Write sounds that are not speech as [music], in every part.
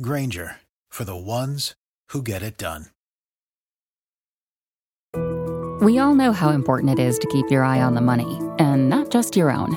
Grainger for the ones who get it done. We all know how important it is to keep your eye on the money, and not just your own.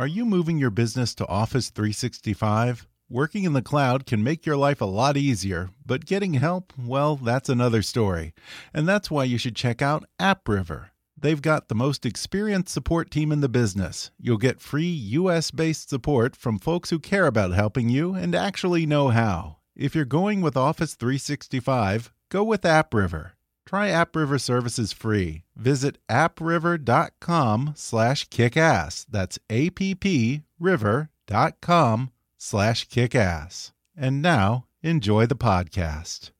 Are you moving your business to Office 365? Working in the cloud can make your life a lot easier, but getting help, well, that's another story. And that's why you should check out AppRiver. They've got the most experienced support team in the business. You'll get free US based support from folks who care about helping you and actually know how. If you're going with Office 365, go with AppRiver. Try AppRiver services free. Visit appriver.com slash kickass. That's appriver.com slash kickass. And now, enjoy the podcast.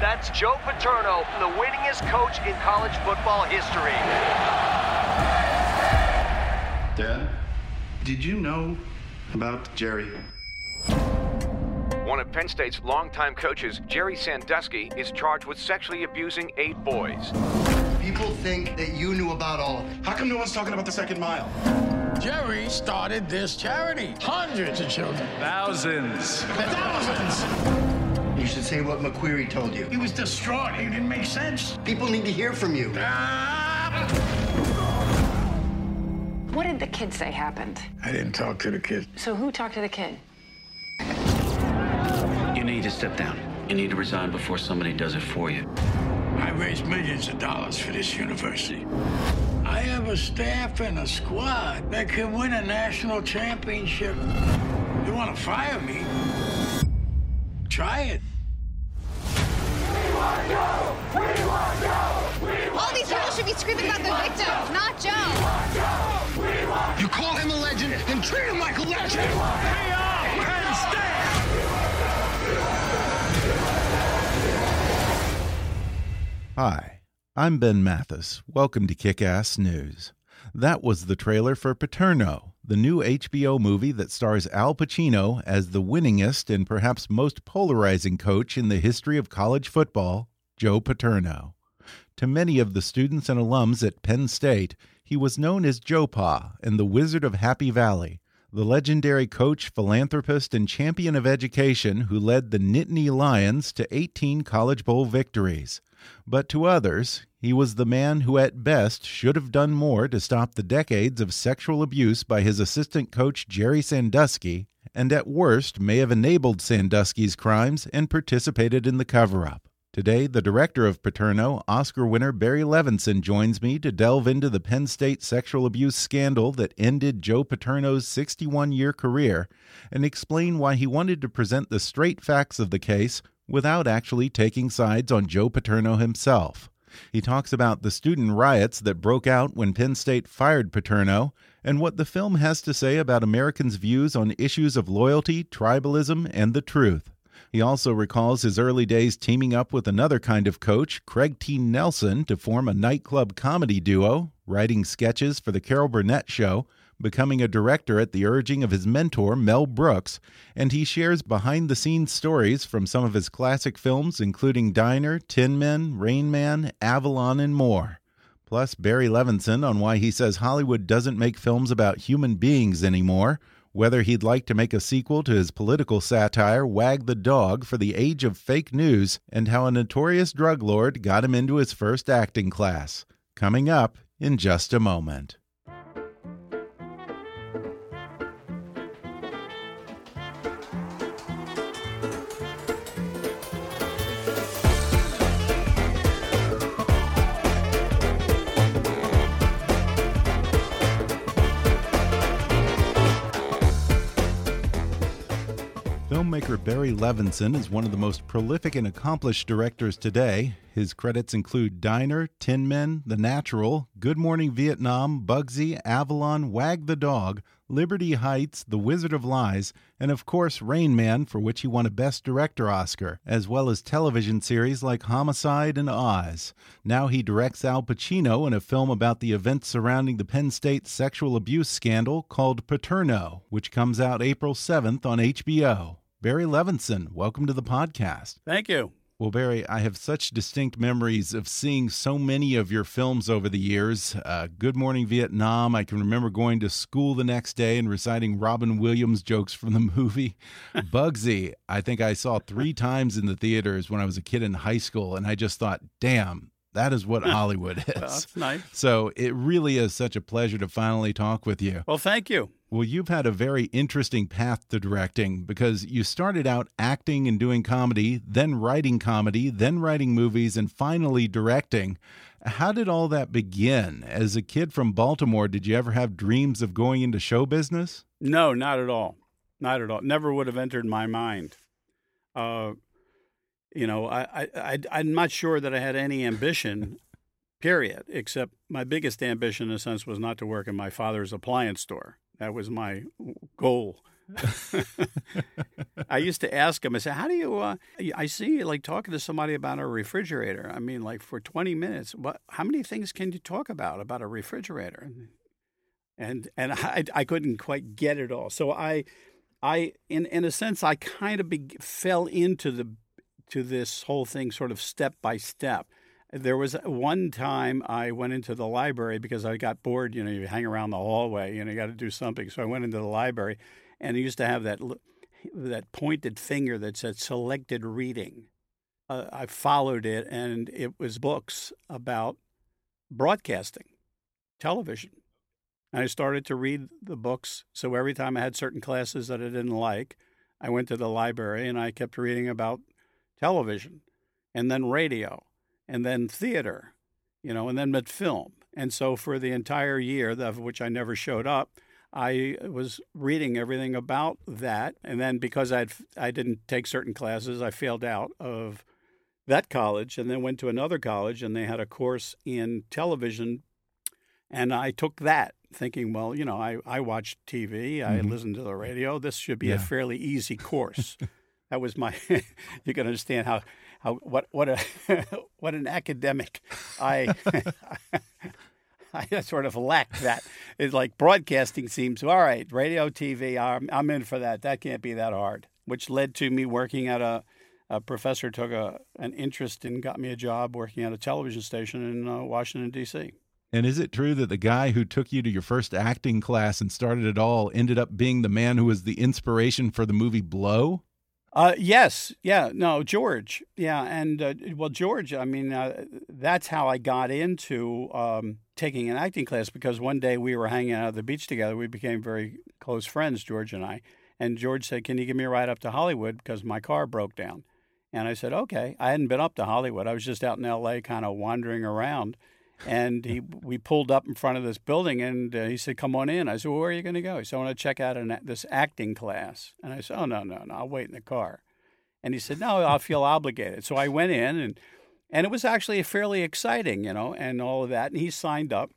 That's Joe Paterno, the winningest coach in college football history. Dad, did you know about Jerry? One of Penn State's longtime coaches, Jerry Sandusky, is charged with sexually abusing eight boys. People think that you knew about all of it. How come no one's talking about the second mile? Jerry started this charity. Hundreds of children. Thousands. Thousands. You should say what McQueary told you. He was distraught. It didn't make sense. People need to hear from you. Ah! What did the kid say happened? I didn't talk to the kid. So who talked to the kid? You need to step down. You need to resign before somebody does it for you. I raised millions of dollars for this university. I have a staff and a squad that can win a national championship. You want to fire me? Try it. We want Joe! We want Joe! We want All these people should be screaming about the victims, not Joe. We want Joe! We want You call him a legend, then treat him like a legend. We are Penn Hi, I'm Ben Mathis. Welcome to Kick Ass News. That was the trailer for Paterno, the new HBO movie that stars Al Pacino as the winningest and perhaps most polarizing coach in the history of college football, Joe Paterno. To many of the students and alums at Penn State, he was known as Joe Pa and the Wizard of Happy Valley, the legendary coach, philanthropist, and champion of education who led the Nittany Lions to 18 College Bowl victories. But to others, he was the man who at best should have done more to stop the decades of sexual abuse by his assistant coach Jerry Sandusky, and at worst may have enabled Sandusky's crimes and participated in the cover up. Today, the director of Paterno, Oscar winner Barry Levinson, joins me to delve into the Penn State sexual abuse scandal that ended Joe Paterno's 61 year career and explain why he wanted to present the straight facts of the case without actually taking sides on Joe Paterno himself. He talks about the student riots that broke out when Penn State fired Paterno and what the film has to say about Americans' views on issues of loyalty, tribalism, and the truth. He also recalls his early days teaming up with another kind of coach, Craig T. Nelson, to form a nightclub comedy duo, writing sketches for The Carol Burnett Show, becoming a director at the urging of his mentor, Mel Brooks, and he shares behind the scenes stories from some of his classic films, including Diner, Tin Men, Rain Man, Avalon, and more. Plus, Barry Levinson on why he says Hollywood doesn't make films about human beings anymore whether he'd like to make a sequel to his political satire Wag the Dog for the age of fake news, and how a notorious drug lord got him into his first acting class. Coming up in just a moment. Filmmaker Barry Levinson is one of the most prolific and accomplished directors today. His credits include Diner, Tin Men, The Natural, Good Morning Vietnam, Bugsy, Avalon, Wag the Dog, Liberty Heights, The Wizard of Lies, and of course Rain Man, for which he won a Best Director Oscar, as well as television series like Homicide and Oz. Now he directs Al Pacino in a film about the events surrounding the Penn State sexual abuse scandal called Paterno, which comes out April 7th on HBO. Barry Levinson, welcome to the podcast. Thank you. Well, Barry, I have such distinct memories of seeing so many of your films over the years. Uh, Good Morning Vietnam. I can remember going to school the next day and reciting Robin Williams jokes from the [laughs] movie. Bugsy, I think I saw three times in the theaters when I was a kid in high school, and I just thought, damn, that is what [laughs] Hollywood is. well, that's nice. So it really is such a pleasure to finally talk with you. Well, thank you. Well, you've had a very interesting path to directing because you started out acting and doing comedy, then writing comedy, then writing movies, and finally directing. How did all that begin? As a kid from Baltimore, did you ever have dreams of going into show business? No, not at all. Not at all. Never would have entered my mind. Uh, you know, I, I, I, am not sure that I had any ambition, period, except my biggest ambition, in a sense, was not to work in my father's appliance store. That was my goal. [laughs] I used to ask him, I said, How do you, uh, I see you like talking to somebody about a refrigerator. I mean, like for 20 minutes, what, how many things can you talk about, about a refrigerator? And, and I, I couldn't quite get it all. So I, I, in, in a sense, I kind of be, fell into the, to this whole thing sort of step by step. There was one time I went into the library because I got bored. You know, you hang around the hallway, you know, you got to do something. So I went into the library, and I used to have that that pointed finger that said selected reading. Uh, I followed it, and it was books about broadcasting, television. And I started to read the books. So every time I had certain classes that I didn't like, I went to the library and I kept reading about television and then radio and then theater, you know, and then mid film. And so for the entire year, of which I never showed up, I was reading everything about that. And then because I'd, I didn't take certain classes, I failed out of that college and then went to another college and they had a course in television. And I took that thinking, well, you know, I, I watch TV, I mm-hmm. listen to the radio. This should be yeah. a fairly easy course. [laughs] that was my, [laughs] you can understand how how what what a [laughs] what an academic I. [laughs] I sort of lack that. Like broadcasting seems all right. Radio, TV, I'm, I'm in for that. That can't be that hard. Which led to me working at a, a professor took a an interest and got me a job working at a television station in uh, Washington D.C. And is it true that the guy who took you to your first acting class and started it all ended up being the man who was the inspiration for the movie Blow? Uh, yes, yeah, no, George, yeah, and uh, well, George, I mean, uh, that's how I got into um, taking an acting class because one day we were hanging out at the beach together. We became very close friends, George and I. And George said, "Can you give me a ride up to Hollywood because my car broke down?" And I said, "Okay." I hadn't been up to Hollywood. I was just out in L.A., kind of wandering around and he we pulled up in front of this building and uh, he said come on in i said well, where are you going to go he said i want to check out an, this acting class and i said oh no no no i'll wait in the car and he said no i'll feel obligated so i went in and and it was actually fairly exciting you know and all of that and he signed up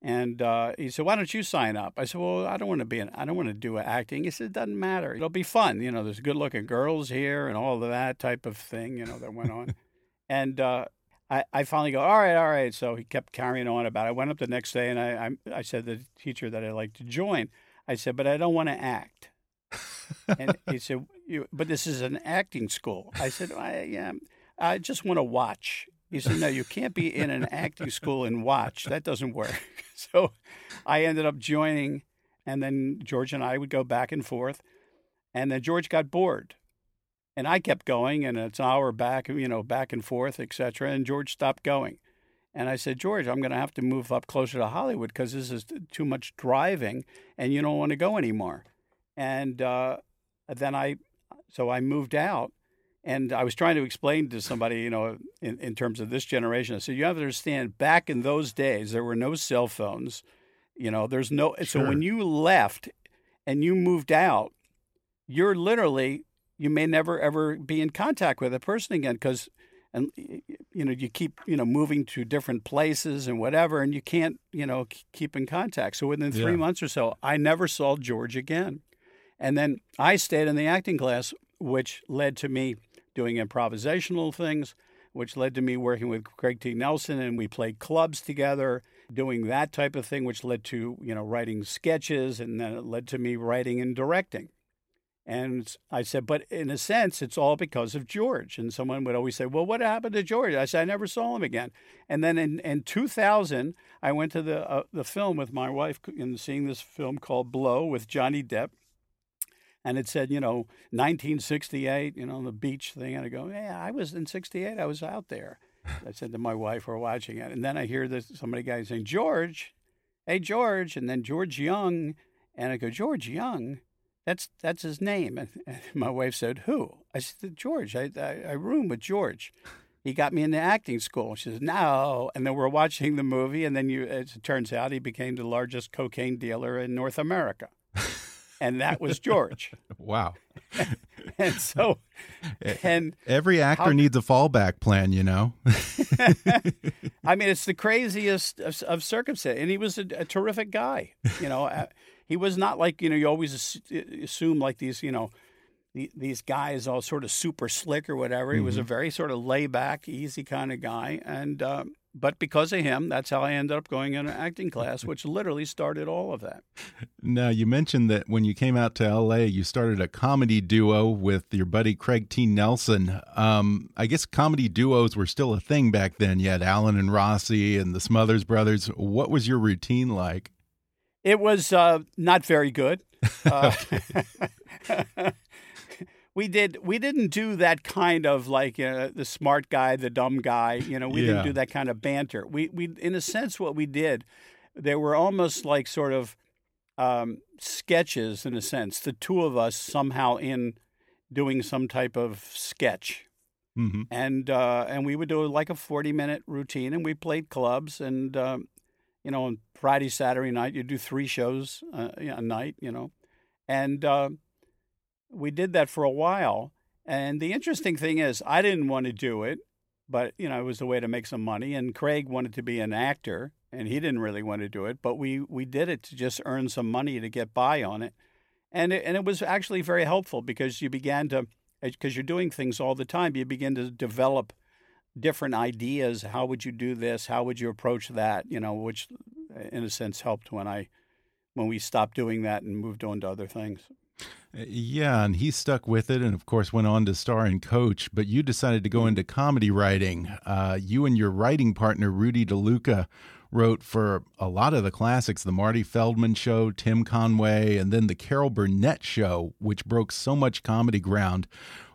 and uh, he said, "Why don't you sign up?" I said, "Well, I don't want to be an, I don't want to do acting." He said, "It doesn't matter. It'll be fun. You know, there's good-looking girls here and all of that type of thing. You know, that went on." [laughs] and uh, I, I finally go, all right, all right. So he kept carrying on about it. I went up the next day and I, I, I said to the teacher that I'd like to join. I said, but I don't want to act. and he [laughs] said, but this is an acting school. I said, I, yeah, I just want to watch. He said, no, you can't be in an acting school and watch. That doesn't work. [laughs] so I ended up joining. And then George and I would go back and forth. And then George got bored and I kept going, and it's an hour back, you know, back and forth, etc. And George stopped going, and I said, George, I'm going to have to move up closer to Hollywood because this is too much driving, and you don't want to go anymore. And uh, then I, so I moved out, and I was trying to explain to somebody, you know, in, in terms of this generation. I said, you have to understand, back in those days, there were no cell phones. You know, there's no. Sure. So when you left and you moved out, you're literally you may never ever be in contact with a person again because and you know you keep you know moving to different places and whatever and you can't you know keep in contact. So within three Yeah. months or so i never saw george again. And then i stayed in the acting class which led to me doing improvisational things which led to me working with craig t. Nelson and we played clubs together doing that type of thing which led to you know writing sketches and then it led to me writing and directing and I said, but in a sense, it's all because of George. And someone would always say, well, what happened to George? I said, I never saw him again. And then in, in 2000, I went to the, uh, the film with my wife and seeing this film called Blow with Johnny Depp. And it said, you know, 1968, you know, the beach thing. And I go, yeah, I was in 68. I was out there. I said to my wife, we're watching it. And then I hear this somebody guy saying, George, hey, George. And then George Jung. And I go, George Jung? That's that's his name. And, and [laughs] my wife said, "Who?" I said, "George. I, I I room with George. He got me into acting school." She says, "No." And then we're watching the movie, and then you, as it turns out, he became the largest cocaine dealer in North America, and that was George. [laughs] Wow. [laughs] and so, and Every actor how- needs a fallback plan, you know? I mean, it's the craziest of, of circumstance, and he was a, a terrific guy. You know, he was not like you know you always assume like these you know these guys all sort of super slick or whatever. He was a very sort of layback, easy kind of guy, and um, but because of him, that's how I ended up going into acting class, which literally started all of that. Now, you mentioned that when you came out to LA, you started a comedy duo with your buddy Craig T. Nelson. Um, I guess comedy duos were still a thing back then. You had Allen and Rossi and the Smothers Brothers. What was your routine like? It was uh, not very good. [laughs] Uh, [laughs] we did we didn't do that kind of like uh, the smart guy, the dumb guy. You know, we Yeah. didn't do that kind of banter. We we in a sense what we did, they were almost like sort of um, sketches in a sense. The two of us somehow in doing some type of sketch hmm and uh, and we would do like a forty minute routine, and we played clubs, and um, you know, on Friday, Saturday night, you do three shows uh, a night, you know, and uh, we did that for a while. And the interesting thing is, I didn't want to do it, but you know, it was a way to make some money. And Craig wanted to be an actor, and he didn't really want to do it, but we we did it to just earn some money to get by on it, and it, and it was actually very helpful because you began to because you're doing things all the time, you begin to develop different ideas. How would you do this? How would you approach that? You know, which in a sense helped when I when we stopped doing that and moved on to other things. Yeah, and he stuck with it and, of course, went on to star and Coach. But you decided to go into comedy writing. Uh, you and your writing partner, Rudy DeLuca, wrote for a lot of the classics The Marty Feldman Show, Tim Conway, and then The Carol Burnett Show, which broke so much comedy ground.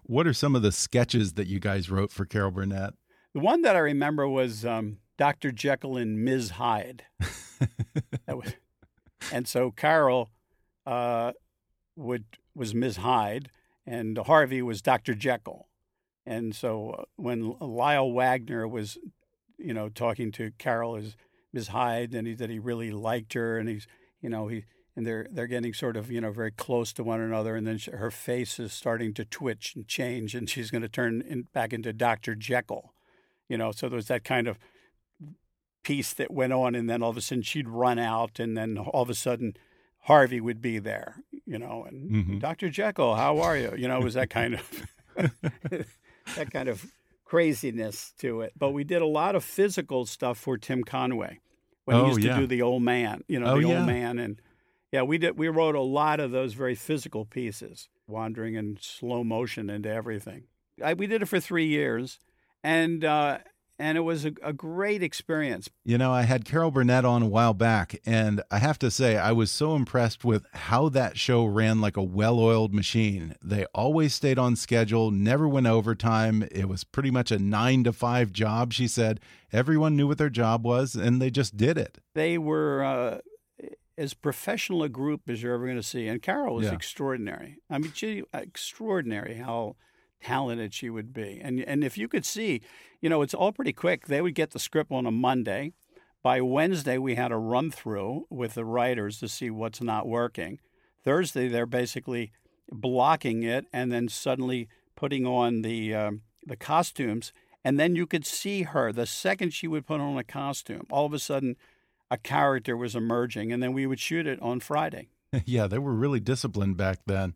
What are some of the sketches that you guys wrote for Carol Burnett? The one that I remember was um, Dr. Jekyll and Ms. Hyde. [laughs] Was, and so Carol uh, would was Ms. Hyde, and Harvey was Dr. Jekyll. And so uh, when Lyle Waggoner was, you know, talking to Carol as Ms. Hyde, and he that he really liked her, and he's, you know, he and they're they're getting sort of you know very close to one another, and then she, her face is starting to twitch and change, and she's going to turn in, back into Dr. Jekyll, you know. So there was that kind of piece that went on, and then all of a sudden she'd run out, and then all of a sudden Harvey would be there, you know, and Mhm. Dr. Jekyll, how are you? You know, it was that kind of [laughs] that kind of craziness to it. But we did a lot of physical stuff for Tim Conway when Oh, he used yeah. to do the old man, you know, Oh, the yeah. old man, and yeah, we did. We wrote a lot of those very physical pieces, wandering in slow motion into everything. I, we did it for three years, and uh, and it was a, a great experience. You know, I had Carol Burnett on a while back, and I have to say, I was so impressed with how that show ran like a well oiled machine. They always stayed on schedule, never went overtime. It was pretty much a nine to five job, she said. Everyone knew what their job was, and they just did it. They were uh, as professional a group as you're ever going to see, and Carol was Yeah. extraordinary. I mean, she extraordinary how talented she would be. And and if you could see, you know, it's all pretty quick. They would get the script on a Monday. By Wednesday, we had a run through with the writers to see what's not working. Thursday, they're basically blocking it, and then suddenly putting on the um, the costumes, and then you could see her the second she would put on a costume. All of a sudden, a character was emerging, and then we would shoot it on Friday. [laughs] yeah, they were really disciplined back then.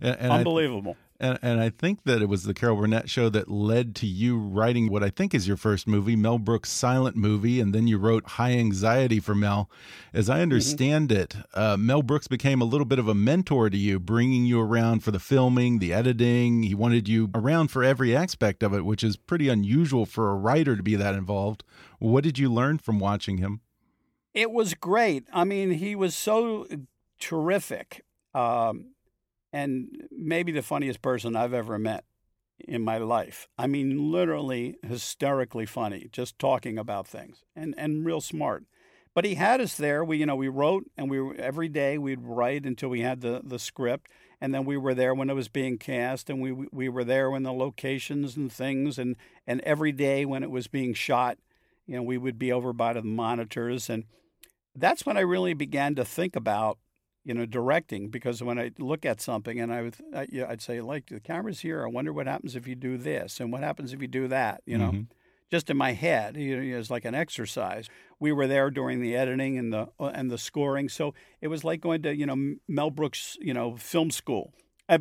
And, and Unbelievable. I, and, and I think that it was the Carol Burnett show that led to you writing what I think is your first movie, Mel Brooks' silent movie, and then you wrote High Anxiety for Mel. As I mm-hmm. understand mm -hmm. it, uh, Mel Brooks became a little bit of a mentor to you, bringing you around for the filming, the editing. He wanted you around for every aspect of it, which is pretty unusual for a writer to be that involved. What did you learn from watching him? It was great. I mean, he was so terrific. Um, and maybe the funniest person I've ever met in my life. I mean, literally hysterically funny, just talking about things and, and real smart. But he had us there. We, you know, we wrote and we were, every day we'd write until we had the, the script. And then we were there when it was being cast and we, we were there when the locations and things. And, and every day when it was being shot, you know, we would be over by the monitors. And that's when I really began to think about you know, directing because when I look at something and I would, I, you know, I'd say, like, the camera's here. I wonder what happens if you do this and what happens if you do that, you know, mm-hmm. just in my head, you know, it's like an exercise. We were there during the editing and the, uh, and the scoring. So it was like going to, you know, Mel Brooks, you know, film school.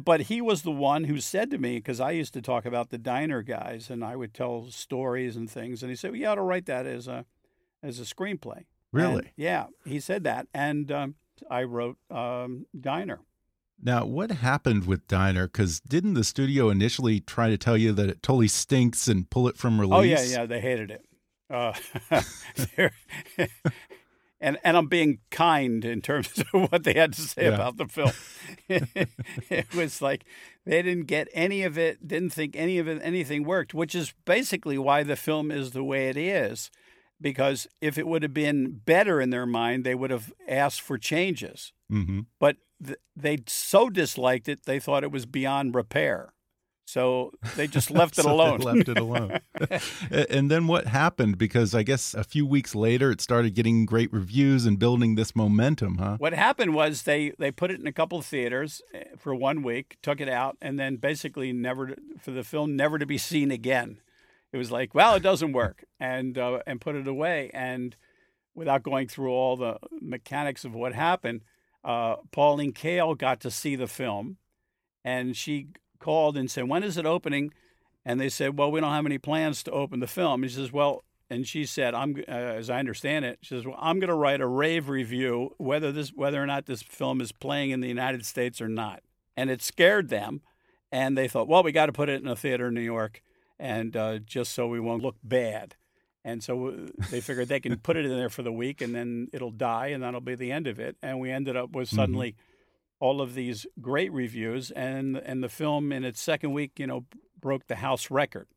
But he was the one who said to me, because I used to talk about the diner guys and I would tell stories and things. And he said, well, you ought to write that as a, as a screenplay. Really? And, yeah, he said that. And, um, I wrote um, Diner. Now, what happened with Diner? Because didn't the studio initially try to tell you that it totally stinks and pull it from release? Oh yeah, yeah, they hated it. Uh, [laughs] [laughs] and and I'm being kind in terms of what they had to say yeah. about the film. [laughs] it was like they didn't get any of it, didn't think any of it, anything worked, which is basically why the film is the way it is because if it would have been better in their mind, they would have asked for changes. Mm-hmm. But th- they so disliked it, they thought it was beyond repair. So they just left it [laughs] so alone. left it alone. [laughs] and then what happened? Because I guess a few weeks later, it started getting great reviews and building this momentum, huh? What happened was they they put it in a couple of theaters eh, for one week, took it out, and then basically never for the film never to be seen again it was like, well, it doesn't work, and uh, and put it away. And without going through all the mechanics of what happened, uh, Pauline Kael got to see the film, and she called and said, "When is it opening?" And they said, "Well, we don't have any plans to open the film." He says, "Well." And she said, "I'm uh, as I understand it." She says, "Well, I'm going to write a rave review whether this whether or not this film is playing in the United States or not." And it scared them, and they thought, "Well, we got to put it in a theater in New York." And uh, just so we won't look bad. And so uh, they figured they can put it in there for the week and then it'll die and that'll be the end of it. And we ended up with mm-hmm. suddenly mm-hmm. all of these great reviews and and the film in its second week, you know, broke the house record.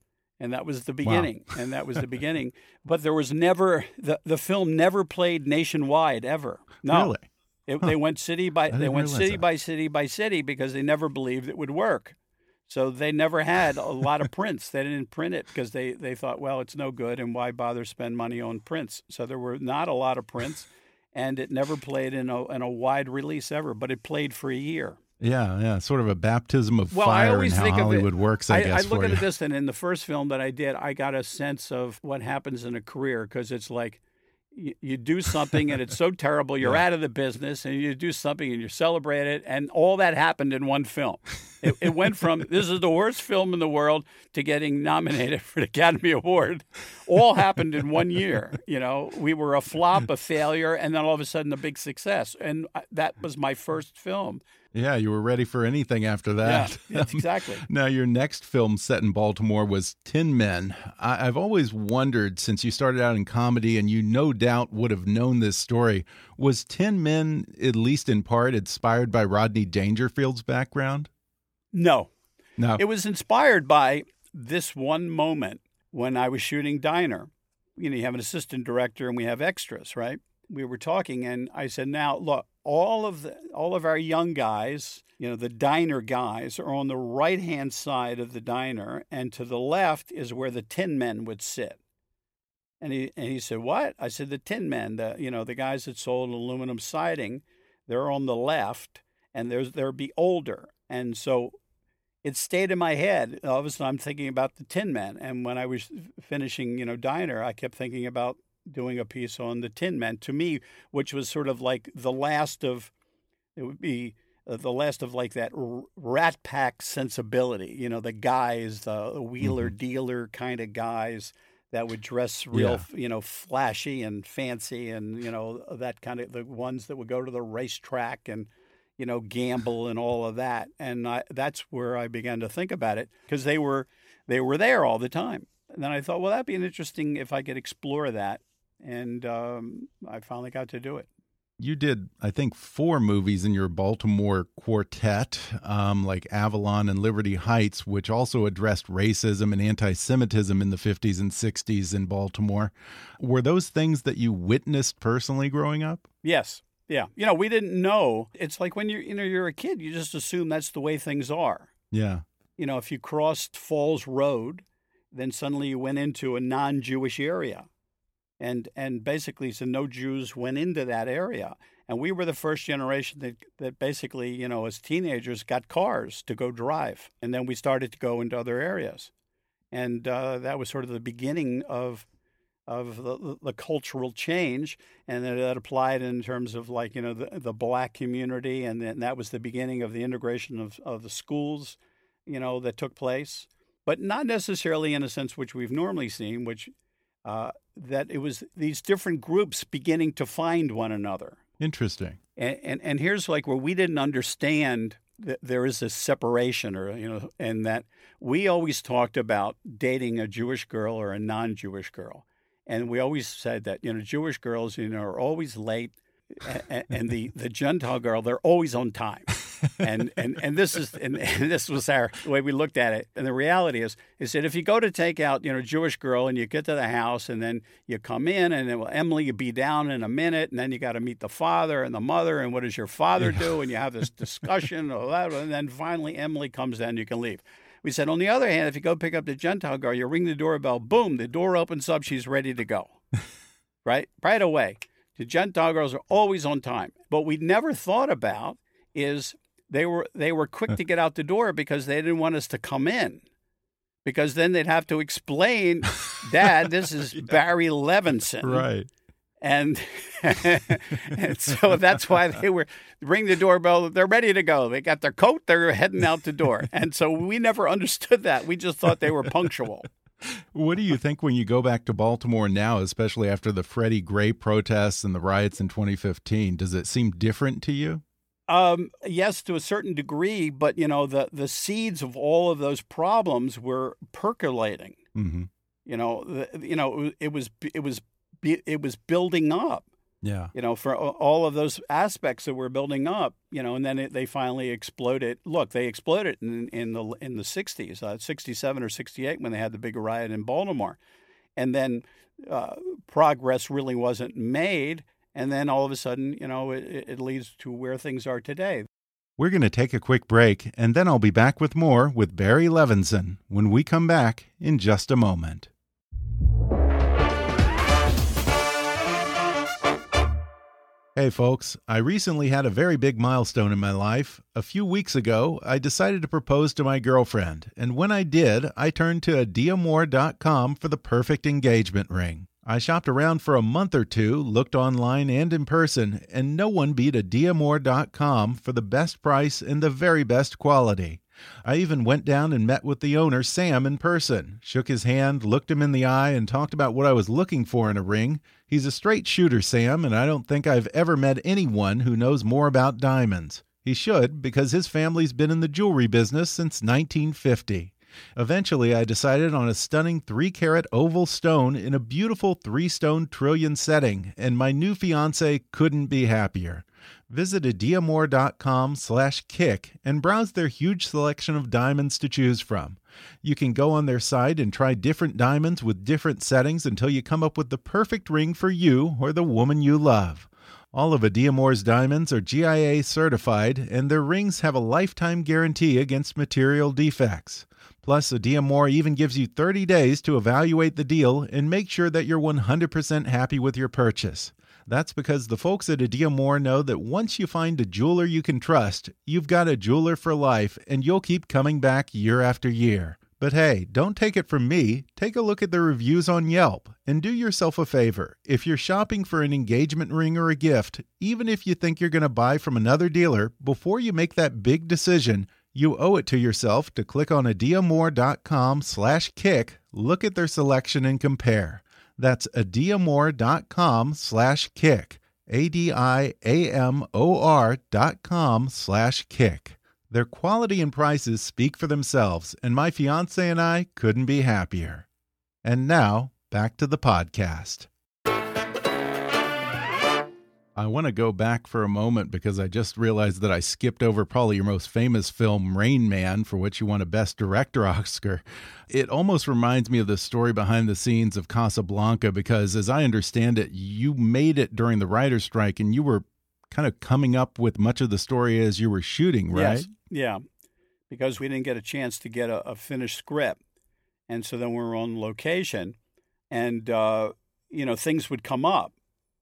And that was the beginning. Wow. and that was the [laughs] beginning. But there was never the, the film never played nationwide ever. No. Really? It, huh. They went city by they went city that. by city by city because they never believed it would work. So they never had a lot of prints. They didn't print it because they, they thought, well, it's no good, and why bother spend money on prints? So there were not a lot of prints, and it never played in a in a wide release ever. But it played for a year. Yeah, yeah, sort of a baptism of well, fire in how Hollywood it, works. I, I guess I look at you. this, and in the first film that I did, I got a sense of what happens in a career because it's like you, you do something and it's so terrible you're yeah. out of the business and you do something and you celebrate it and all that happened in one film. It, it went from [laughs] this is the worst film in the world to getting nominated for the academy award. All happened in one year you know? We were a flop a failure and then all of a sudden a big success. And uh, that was my first film yeah, you were ready for anything after that. Yeah, exactly. [laughs] now, your next film set in Baltimore was Tin Men. I have always wondered, since you started out in comedy and you no doubt would have known this story, was Tin Men, at least in part, inspired by Rodney Dangerfield's background? No. No. It was inspired by this one moment when I was shooting Diner. You know, you have an assistant director and we have extras, right? We were talking, and I said, Now, look, all of the all of our young guys, you know, the diner guys are on the right hand side of the diner, and to the left is where the tin men would sit. And he and he said, "What?" I said, "The tin men, the you know the guys that sold aluminum siding, they're on the left, and there's they'll be older." And so it stayed in my head. All of a sudden, I'm thinking about the Tin Men. And when I was finishing, you know, Diner, I kept thinking about doing a piece on the Tin Men to me, which was sort of like the last of, it would be uh, the last of like that rat pack sensibility, you know, the guys, the wheeler mm-hmm. dealer kind of guys that would dress real, yeah. you know, flashy and fancy and, you know, that kind of the ones that would go to the racetrack and, you know, gamble and all of that. And I, that's where I began to think about it because they were, they were there all the time. And then I thought, well, that'd be an interesting if I could explore that. And um, I finally got to do it you did, I think, four movies in your Baltimore quartet, um, like Avalon and Liberty Heights, which also addressed racism and anti Semitism in the 50s and 60s in Baltimore. Were those things that you witnessed personally growing up? Yes. Yeah. You know, we didn't know. It's like when you're, you know, you're a kid, you just assume that's the way things are. Yeah. You know, if you crossed Falls Road, then suddenly you went into a non Jewish area and and basically so no Jews went into that area. And we were the first generation that that basically, you know, as teenagers got cars to go drive, and then we started to go into other areas, and uh, that was sort of the beginning of of the, the cultural change, and that applied in terms of like you know the, the black community, and then that was the beginning of the integration of, of the schools, you know, that took place, but not necessarily in a sense which we've normally seen, which uh, that it was these different groups beginning to find one another. Interesting. And, and, and here's like where we didn't understand that there is a separation, or you know, and that we always talked about dating a Jewish girl or a non-Jewish girl, and we always said that you know Jewish girls you know are always late, and, and the the Gentile girl they're always on time and and and this is and, and, this was our the way we looked at it. And the reality is is that if you go to take out you know a Jewish girl and you get to the house and then you come in and then well Emily you be down in a minute and then you got to meet the father and the mother and what does your father do and you have this discussion and then finally Emily comes in you can leave. We said on the other hand if you go pick up the Gentile girl you ring the doorbell boom the door opens up she's ready to go. [laughs] right right away. The Gentile girls are always on time. But we never thought about is they were they were quick to get out the door because they didn't want us to come in. Because then they'd have to explain dad this [laughs] is yeah. barry levinson. Right. And, [laughs] and, so [laughs] that's why they were ring the doorbell they're ready to go. They got their coat they're heading out the door. And so we never understood that. We just thought they were punctual. What do you think when you go back to Baltimore now, especially after the Freddie Gray protests and the riots in 2015? Does it seem different to you? Um, yes, to a certain degree, but you know the the seeds of all of those problems were percolating. Mm-hmm. You know, the, you know it was it was it was building up. Yeah. You know, for all of those aspects that were building up, you know, and then it, they finally exploded. Look, they exploded in, in the in the 60s, uh, 67 or 68 when they had the big riot in Baltimore. And then uh, progress really wasn't made and then all of a sudden, you know, it, it leads to where things are today. We're going to take a quick break, and then I'll be back with more with Barry Levinson when we come back in just a moment. Hey folks, I recently had a very big milestone in my life. A few weeks ago, I decided to propose to my girlfriend, and when I did, I turned to Adiamor.com for the perfect engagement ring. I shopped around for a month or two, looked online and in person, and no one beat Adiamor.com for the best price and the very best quality. I even went down and met with the owner, Sam, in person, shook his hand, looked him in the eye, and talked about what I was looking for in a ring. He's a straight shooter, Sam, and I don't think I've ever met anyone who knows more about diamonds. He should, because his family's been in the jewelry business since 1950. Eventually, I decided on a stunning 3 carat oval stone in a beautiful 3 stone trillion setting, and my new fiance couldn't be happier. Visit adiamor.com slash kick and browse their huge selection of diamonds to choose from. You can go on their site and try different diamonds with different settings until you come up with the perfect ring for you or the woman you love. All of Adiamor's diamonds are GIA certified, and their rings have a lifetime guarantee against material defects. Plus, Adiamor even gives you 30 days to evaluate the deal and make sure that you're 100% happy with your purchase. That's because the folks at Adiamor know that once you find a jeweler you can trust, you've got a jeweler for life and you'll keep coming back year after year. But hey, don't take it from me. Take a look at the reviews on Yelp and do yourself a favor. If you're shopping for an engagement ring or a gift, even if you think you're going to buy from another dealer, before you make that big decision, you owe it to yourself to click on adiamor.com slash kick, look at their selection and compare. That's adiamor.com slash kick. A-D-I-A-M-O-R dot com slash kick. Their quality and prices speak for themselves, and my fiance and I couldn't be happier. And now, back to the podcast. I want to go back for a moment because I just realized that I skipped over probably your most famous film, Rain Man, for which you won a Best Director [laughs] Oscar. It almost reminds me of the story behind the scenes of Casablanca because, as I understand it, you made it during the writer's strike and you were kind of coming up with much of the story as you were shooting, right? Yes. Yeah, because we didn't get a chance to get a, a finished script, and so then we were on location, and uh, you know things would come up,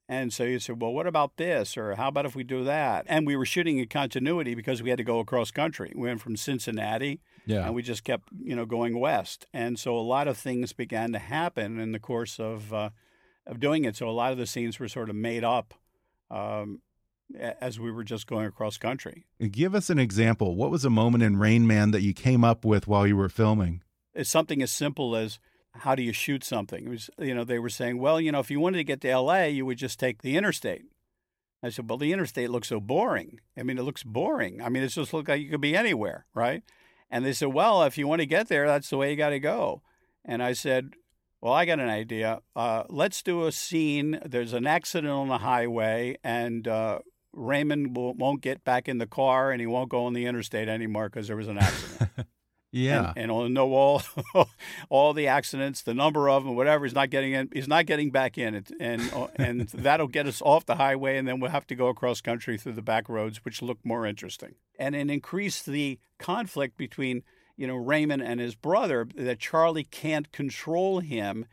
and so you said, well, what about this, or how about if we do that? And we were shooting in continuity because we had to go across country. We went from Cincinnati, yeah, and we just kept you know going west, and so a lot of things began to happen in the course of uh, of doing it. So a lot of the scenes were sort of made up. Um, as we were just going across country. Give us an example. What was a moment in Rain Man that you came up with while you were filming? It's something as simple as how do you shoot something? It was, you know, they were saying, well, you know, if you wanted to get to LA, you would just take the interstate. I said, well, the interstate looks so boring. I mean, it looks boring. I mean, it just looks like you could be anywhere, right? And they said, well, if you want to get there, that's the way you got to go. And I said, well, I got an idea. Uh, let's do a scene. There's an accident on the highway, and uh, Raymond won't get back in the car and he won't go on the interstate anymore because there was an accident. [laughs] yeah, and, and know all [laughs] all the accidents, the number of them, whatever. He's not getting in. He's not getting back in it, and uh, and [laughs] that'll get us off the highway, and then we'll have to go across country through the back roads, which look more interesting, and then increase the conflict between you know Raymond and his brother that Charlie can't control him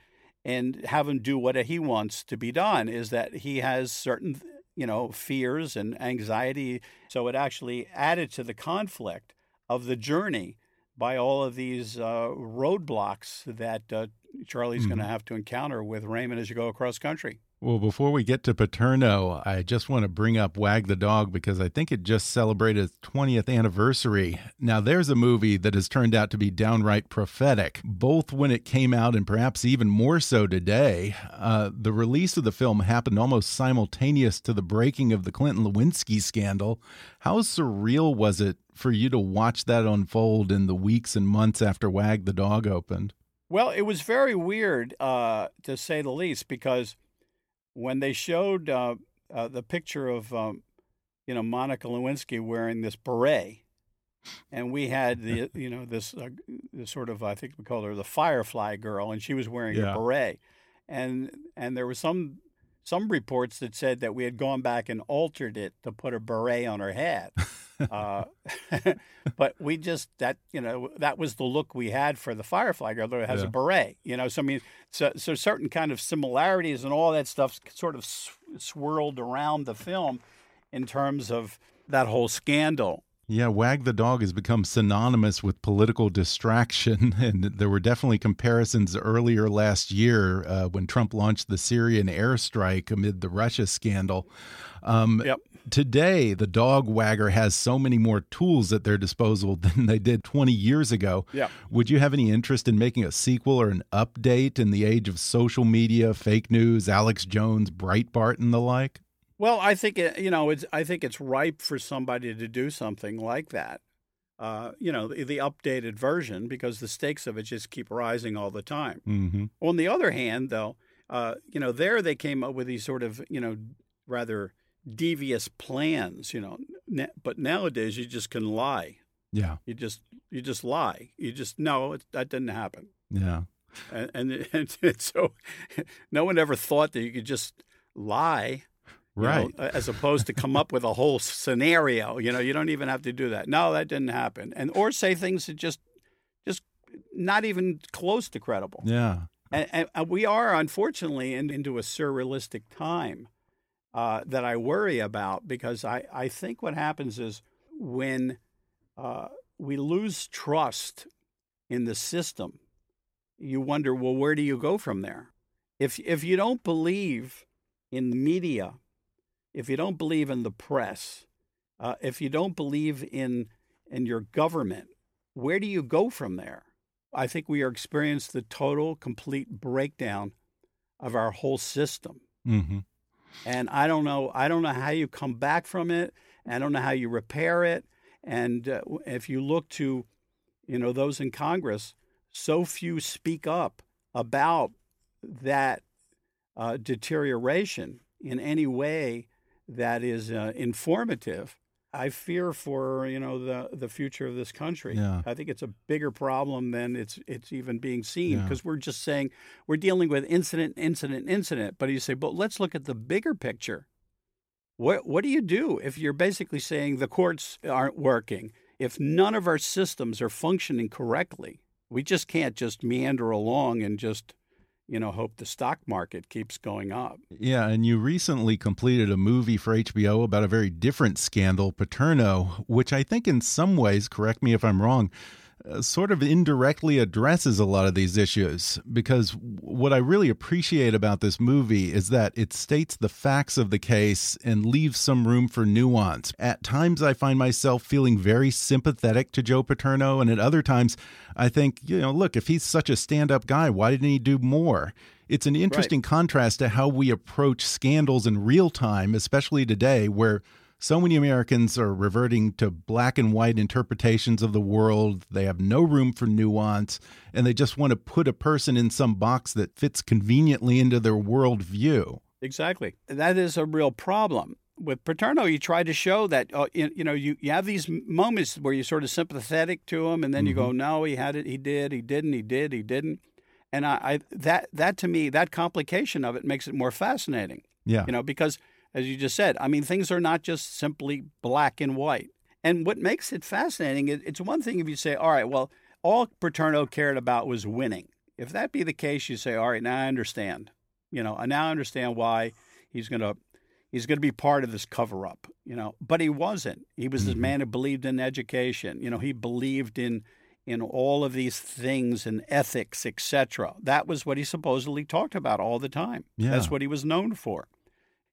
and have him do what he wants to be done. Is that he has certain you know, fears and anxiety. So it actually added to the conflict of the journey by all of these uh, roadblocks that uh, Charlie's mm-hmm. going to have to encounter with Raymond as you go across country. Well, before we get to Paterno, I just want to bring up Wag the Dog because I think it just celebrated its 20th anniversary. Now, there's a movie that has turned out to be downright prophetic, both when it came out and perhaps even more so today. Uh, the release of the film happened almost simultaneous to the breaking of the Clinton Lewinsky scandal. How surreal was it for you to watch that unfold in the weeks and months after Wag the Dog opened? Well, it was very weird, uh, to say the least, because when they showed uh, uh, the picture of um, you know Monica Lewinsky wearing this beret, and we had the [laughs] you know this, uh, this sort of I think we called her the Firefly girl, and she was wearing yeah. a beret, and and there was some some reports that said that we had gone back and altered it to put a beret on her head. [laughs] uh, [laughs] but we just that you know that was the look we had for the Firefly girl that has yeah. a beret. You know, so I mean, so so certain kind of similarities and all that stuff sort of swirled around the film in terms of that whole scandal. Yeah, Wag the Dog has become synonymous with political distraction. [laughs] And there were definitely comparisons earlier last year uh, when Trump launched the Syrian airstrike amid the Russia scandal. Um, yep. Today, the dog wagger has so many more tools at their disposal [laughs] than they did 20 years ago. Yeah. Would you have any interest in making a sequel or an update in the age of social media, fake news, Alex Jones, Breitbart, and the like? Well, I think it, you know, it's I think it's ripe for somebody to do something like that. Uh, you know, the, the, updated version because the stakes of it just keep rising all the time. Mm -hmm. On the other hand, though, uh, you know, there they came up with these sort of you know rather devious plans. You know, but nowadays you just can lie. Yeah, you just you just lie. You just no, it, that didn't happen. Yeah, and, [laughs] and, and so no one ever thought that you could just lie right. know, as opposed to come up with a whole scenario you know you don't even have to do that. No that didn't happen. And or say things that just just not even close to credible. Yeah. And, and we are unfortunately in, into a surrealistic time uh, that I worry about because I, I think what happens is when uh, we lose trust in the system, you wonder, well, where do you go from there? If if you don't believe in the media, if you don't believe in the press, uh, if you don't believe in in your government, where do you go from there? I think we are experiencing the total, complete breakdown of our whole system. Mm-hmm. And I don't know. I don't know how you come back from it. I don't know how you repair it. And uh, if you look to, you know, those in Congress, so few speak up about that uh, deterioration in any way that is uh, informative. I fear for you know the the future of this country. Yeah. I think it's a bigger problem than it's it's even being seen Yeah. because we're just saying we're dealing with incident, incident, incident. But you say, but let's look at the bigger picture. What what do you do if you're basically saying the courts aren't working? If none of our systems are functioning correctly, we just can't just meander along and just you know hope the stock market keeps going up. Yeah, and you recently completed a movie for HBO about a very different scandal, Paterno, which I think in some ways, correct me if I'm wrong, uh, sort of indirectly addresses a lot of these issues. Because what I really appreciate about this movie is that it states the facts of the case and leaves some room for nuance. At times, I find myself feeling very sympathetic to Joe Paterno, and at other times, I think, you know, look, if he's such a stand up guy, why didn't he do more? It's an interesting contrast to how we approach scandals in real time, especially today, where so many Americans are reverting to black and white interpretations of the world. They have no room for nuance, and they just want to put a person in some box that fits conveniently into their worldview. Exactly. That is a real problem. With Paterno, you try to show that uh, you, you know you, you have these moments where you're sort of sympathetic to him, and then you go, no, he had it, he did, he didn't, he did, he didn't, and I, I that that to me that complication of it makes it more fascinating. Yeah. You know because as you just said, I mean things are not just simply black and white. And what makes it fascinating, it, it's one thing if you say, all right, well, all Paterno cared about was winning. If that be the case, you say, all right, now I understand. You know, I now understand why he's going to he's going to be part of this cover up, you know. But he wasn't. He was this mm-hmm. man who believed in education. You know, he believed in in all of these things and ethics, etc. That was what he supposedly talked about all the time. Yeah. That's what he was known for.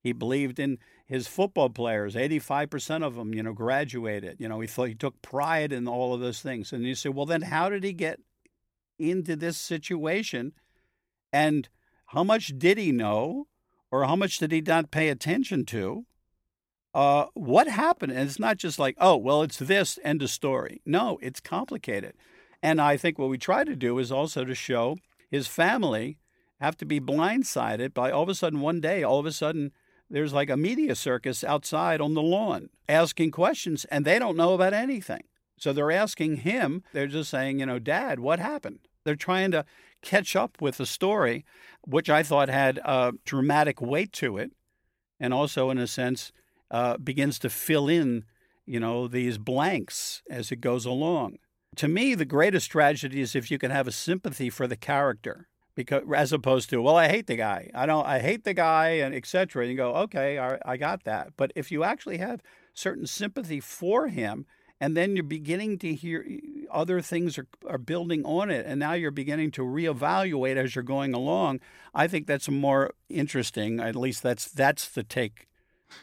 He believed in his football players. Eighty-five percent of them, you know, graduated. You know, he thought he took pride in all of those things. And you say, well, then how did he get into this situation? And how much did he know, or how much did he not pay attention to? Uh, what happened? And it's not just like, oh, well, it's this end of story. No, it's complicated. And I think what we try to do is also to show his family have to be blindsided by all of a sudden one day, all of a sudden there's like a media circus outside on the lawn asking questions and they don't know about anything. So they're asking him, they're just saying, you know, Dad, what happened? They're trying to catch up with the story, which I thought had a dramatic weight to it, and also, in a sense, uh, begins to fill in, you know, these blanks as it goes along. To me, the greatest tragedy is if you can have a sympathy for the character, because as opposed to, well, I hate the guy, I don't, I hate the guy, and etc. And you go, okay, I, I got that. But if you actually have certain sympathy for him, and then you're beginning to hear other things are, are building on it and now you're beginning to reevaluate as you're going along i think that's more interesting at least that's that's the take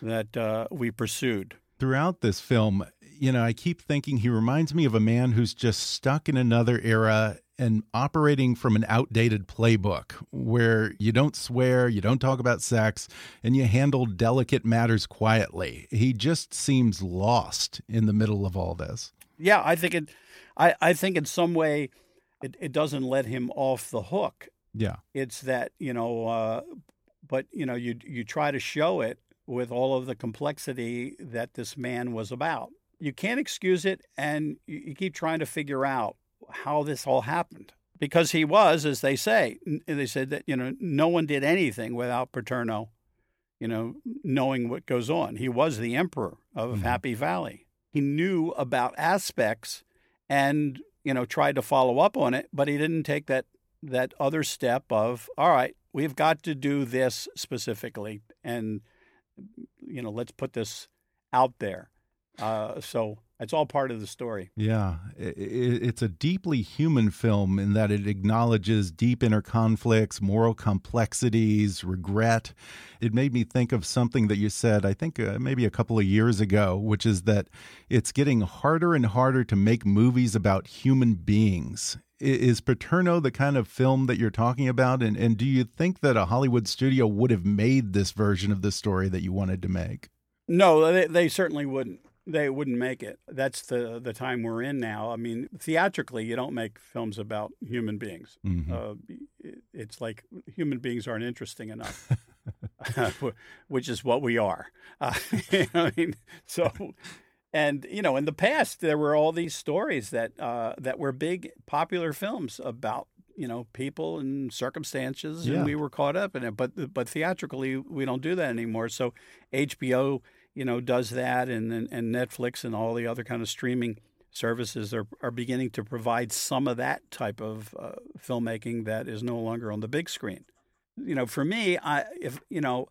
that uh, we pursued Throughout this film, you know, I keep thinking he reminds me of a man who's just stuck in another era and operating from an outdated playbook where you don't swear, you don't talk about sex, and you handle delicate matters quietly. He just seems lost in the middle of all this. yeah i think it i, I think in some way it, it doesn't let him off the hook Yeah. it's that you know uh, but you know you you try to show it with all of the complexity that this man was about you can't excuse it and you, you keep trying to figure out how this all happened because he was as they say n- they said that you know no one did anything without paterno you know knowing what goes on. He was the emperor of mm-hmm. happy valley. He knew about aspects and you know tried to follow up on it but he didn't take that that other step of all right we've got to do this specifically and you know, let's put this out there. Uh, so it's all part of the story. Yeah, it's a deeply human film in that it acknowledges deep inner conflicts, moral complexities, regret. It made me think of something that you said, I think uh, maybe a couple of years ago, which is that it's getting harder and harder to make movies about human beings. Is Paterno the kind of film that you're talking about? And, and do you think that a Hollywood studio would have made this version of the story that you wanted to make? No, they, they certainly wouldn't they wouldn't make it. That's the the time we're in now. I mean, theatrically, you don't make films about human beings. Mm-hmm. Uh, it's like human beings aren't interesting enough, [laughs] [laughs] which is what we are. [laughs] Uh, you know I mean, so. And you know, in the past, there were all these stories that uh, that were big, popular films about you know people and circumstances, yeah. and we were caught up in it. But but theatrically, we don't do that anymore. So HBO you know, does that, and, and, and Netflix and all the other kind of streaming services are, are beginning to provide some of that type of uh, filmmaking that is no longer on the big screen. You know, for me, I if you know,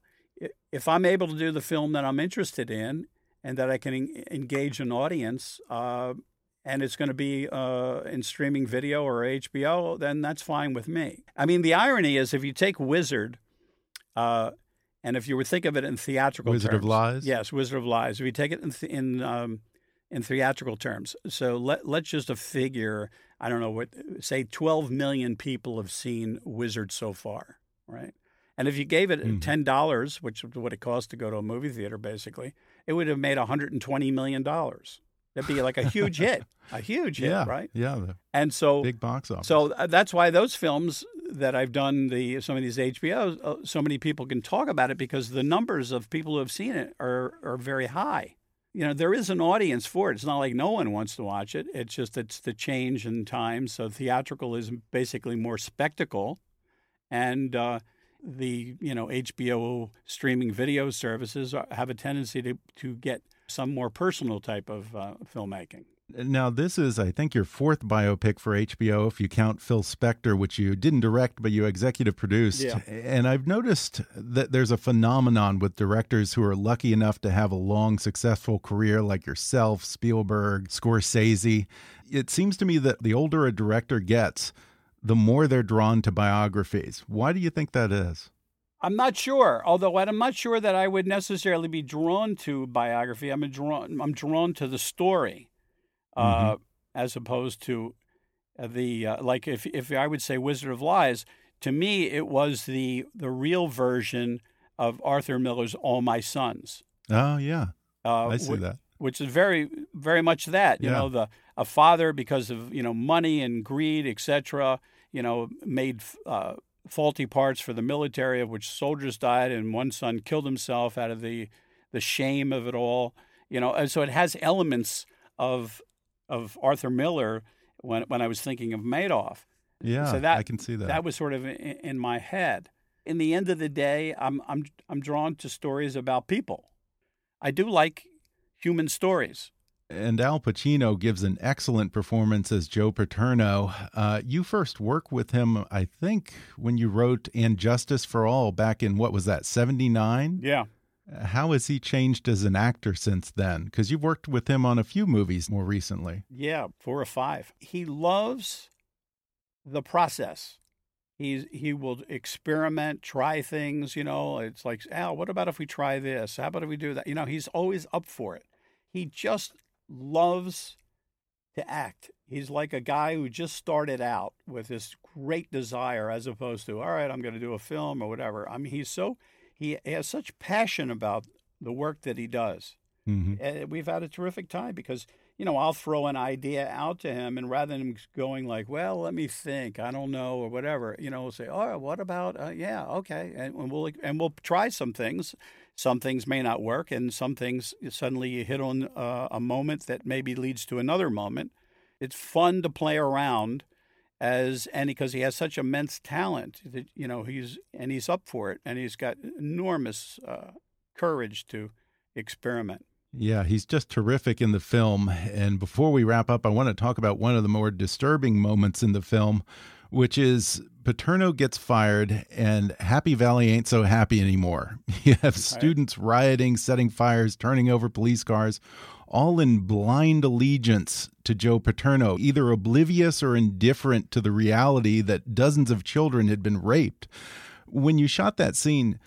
if I'm able to do the film that I'm interested in and that I can en- engage an audience, uh, and it's going to be uh, in streaming video or HBO, then that's fine with me. I mean, the irony is if you take Wizard. And if you were think of it in theatrical Wizard terms, of Lies, yes, Wizard of Lies. If you take it in th- in, um, in theatrical terms, so let let's just a figure. I don't know what say twelve million people have seen Wizard so far, right? And if you gave it mm-hmm. ten dollars, which is what it costs to go to a movie theater, basically, it would have made one hundred and twenty million dollars. That'd be like a huge hit, a huge hit, [laughs] yeah, right? Yeah, and so big box office. So uh, that's why those films that I've done the some of these HBOs, uh, so many people can talk about it because the numbers of people who have seen it are are very high. You know, there is an audience for it. It's not like no one wants to watch it. It's just it's the change in times. So theatrical is basically more spectacle, and uh, the you know HBO streaming video services have a tendency to to get some more personal type of uh, filmmaking. Now, this is, I think, your fourth biopic for HBO, if you count Phil Spector, which you didn't direct, but you executive produced. Yeah. And I've noticed that there's a phenomenon with directors who are lucky enough to have a long, successful career, like yourself, Spielberg, Scorsese. It seems to me that the older a director gets, the more they're drawn to biographies. Why do you think that is? I'm not sure. Although I'm not sure that I would necessarily be drawn to biography. I'm drawn. I'm drawn to the story mm-hmm. Uh, as opposed to uh, the uh, like if if I would say Wizard of Lies, to me it was the the real version of Arthur Miller's All My Sons. Oh yeah, uh, I see wh- that. Which is very very much that you yeah. know the a father because of you know money and greed etc. You know made uh, faulty parts for the military of which soldiers died and one son killed himself out of the the shame of it all. You know, and so it has elements of of Arthur Miller when when I was thinking of Madoff. Yeah, so that I can see that. That was sort of in, in my head. In the end of the day, I'm I'm I'm drawn to stories about people. I do like human stories. And Al Pacino gives an excellent performance as Joe Paterno. Uh, you first worked with him, I think, when you wrote *And Justice for All* back in what was that, '79? Yeah. How has he changed as an actor since then? Because you've worked with him on a few movies more recently. Yeah, four or five. He loves the process. He's he will experiment, try things. You know, it's like Al. What about if we try this? How about if we do that? You know, he's always up for it. He just loves to act. He's like a guy who just started out with this great desire, as opposed to all right, I'm going to do a film or whatever. I mean, he's so he has such passion about the work that he does. Mm-hmm. we've had a terrific time because you know I'll throw an idea out to him, and rather than going like, "Well, let me think," I don't know, or whatever, you know, we'll say, "Oh, what about? Uh, yeah, okay," and, and we'll and we'll try some things. Some things may not work, and some things suddenly you hit on uh, a moment that maybe leads to another moment. It's fun to play around as and because he has such immense talent that you know he's and he's up for it and he's got enormous uh, courage to experiment. Yeah, he's just terrific in the film. And before we wrap up, I want to talk about one of the more disturbing moments in the film which is Paterno gets fired and Happy Valley ain't so happy anymore. [laughs] You have students rioting, setting fires, turning over police cars, all in blind allegiance to Joe Paterno, either oblivious or indifferent to the reality that dozens of children had been raped. When you shot that scene,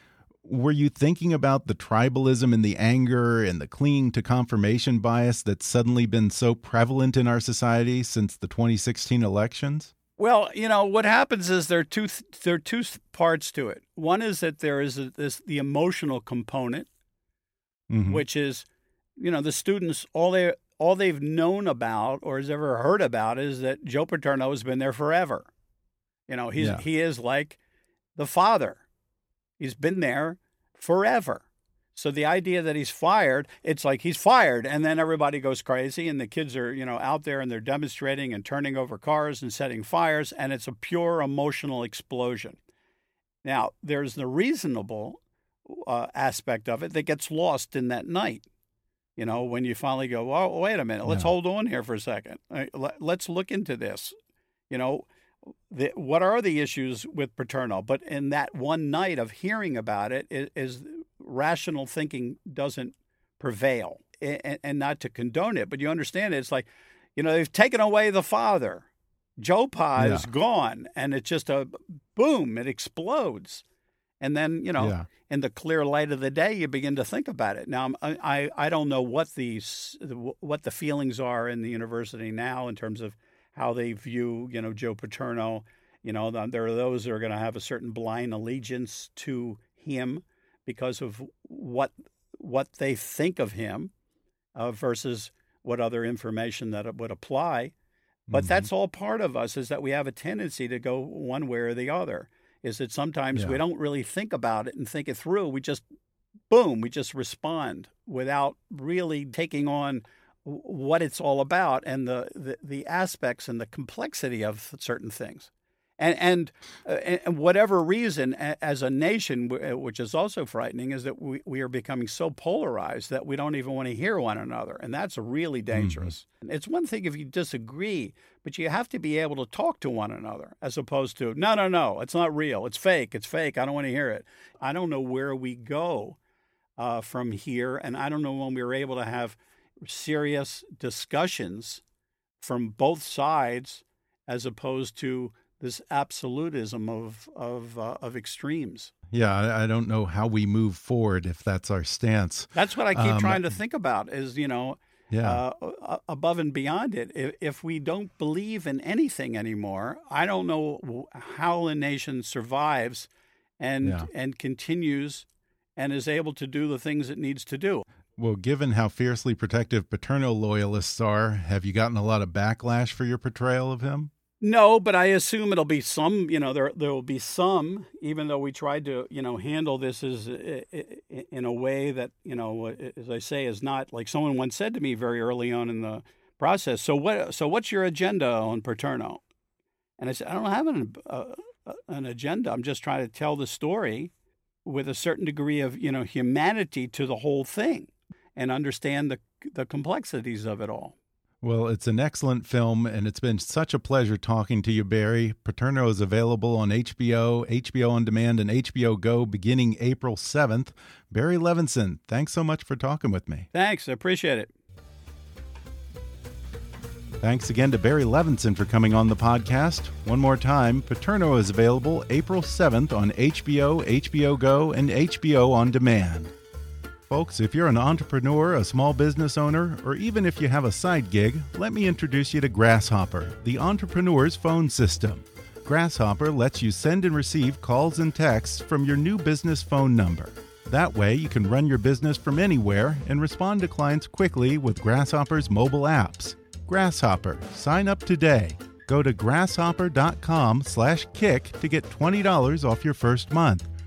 were you thinking about the tribalism and the anger and the clinging to confirmation bias that's suddenly been so prevalent in our society since the 2016 elections? Well, you know what happens is there are two there are two parts to it. One is that there is a, this the emotional component, mm -hmm. which is, you know, the students all they all they've known about or has ever heard about is that Joe Paterno has been there forever. You know, he's yeah. he is like the father. He's been there forever. So the idea that he's fired, it's like he's fired, and then everybody goes crazy, and the kids are, you know, out there and they're demonstrating and turning over cars and setting fires, and it's a pure emotional explosion. Now, there's the reasonable uh, aspect of it that gets lost in that night. You know, when you finally go, oh, wait a minute, let's yeah. hold on here for a second. Let's look into this. You know, the, what are the issues with Paterno? But in that one night of hearing about it, is, is rational thinking doesn't prevail, and, and, not to condone it, but you understand it. It's like, you know, they've taken away the father. Joe yeah. is gone, and it's just a boom, it explodes. And then, you know, yeah. in the clear light of the day, you begin to think about it. Now, I, I don't know what these what the feelings are in the university now in terms of how they view, you know, Joe Paterno. You know, there are those that are going to have a certain blind allegiance to him because of what what they think of him uh, versus what other information that would apply. But mm-hmm. that's all part of us is that we have a tendency to go one way or the other. Is that sometimes yeah. we don't really think about it and think it through. We just boom, we just respond without really taking on what it's all about and the, the, the aspects and the complexity of certain things. And, and, uh, and whatever reason, as a nation, uh, which is also frightening, is that we, we are becoming so polarized that we don't even want to hear one another. And that's really mm-hmm. dangerous. Mm-hmm. It's one thing if you disagree, but you have to be able to talk to one another as opposed to, no, no, no, it's not real. It's fake. It's fake. I don't want to hear it. I don't know where we go uh, from here. And I don't know when we are able to have serious discussions from both sides as opposed to this absolutism of of uh, of extremes. Yeah, I, I, don't know how we move forward if that's our stance. That's what I keep um, trying to think about. Is you know, yeah, uh, above and beyond it. If, if, we don't believe in anything anymore, I don't know how a nation survives and yeah. and continues and is able to do the things it needs to do. Well, given how fiercely protective Paterno loyalists are, have you gotten a lot of backlash for your portrayal of him? No, but I assume it'll be some. You know, there there will be some, even though we tried to, you know, handle this as in a way that, you know, as I say, is not like someone once said to me very early on in the process. So what? So what's your agenda on Paterno? And I said, I don't have an uh, an agenda. I'm just trying to tell the story with a certain degree of, you know, humanity to the whole thing and understand the the complexities of it all. Well, it's an excellent film, and it's been such a pleasure talking to you, Barry. Paterno is available on HBO, HBO On Demand, and HBO Go beginning April 7th. Barry Levinson, thanks so much for talking with me. Thanks. I appreciate it. Thanks again to Barry Levinson for coming on the podcast. One more time, Paterno is available April 7th on HBO, HBO Go, and HBO On Demand. Folks, if you're an entrepreneur, a small business owner, or even if you have a side gig, let me introduce you to Grasshopper, the entrepreneur's phone system. Grasshopper lets you send and receive calls and texts from your new business phone number. That way, you can run your business from anywhere and respond to clients quickly with Grasshopper's mobile apps. Grasshopper, sign up today. Go to grasshopper.com/kick to get $20 off your first month.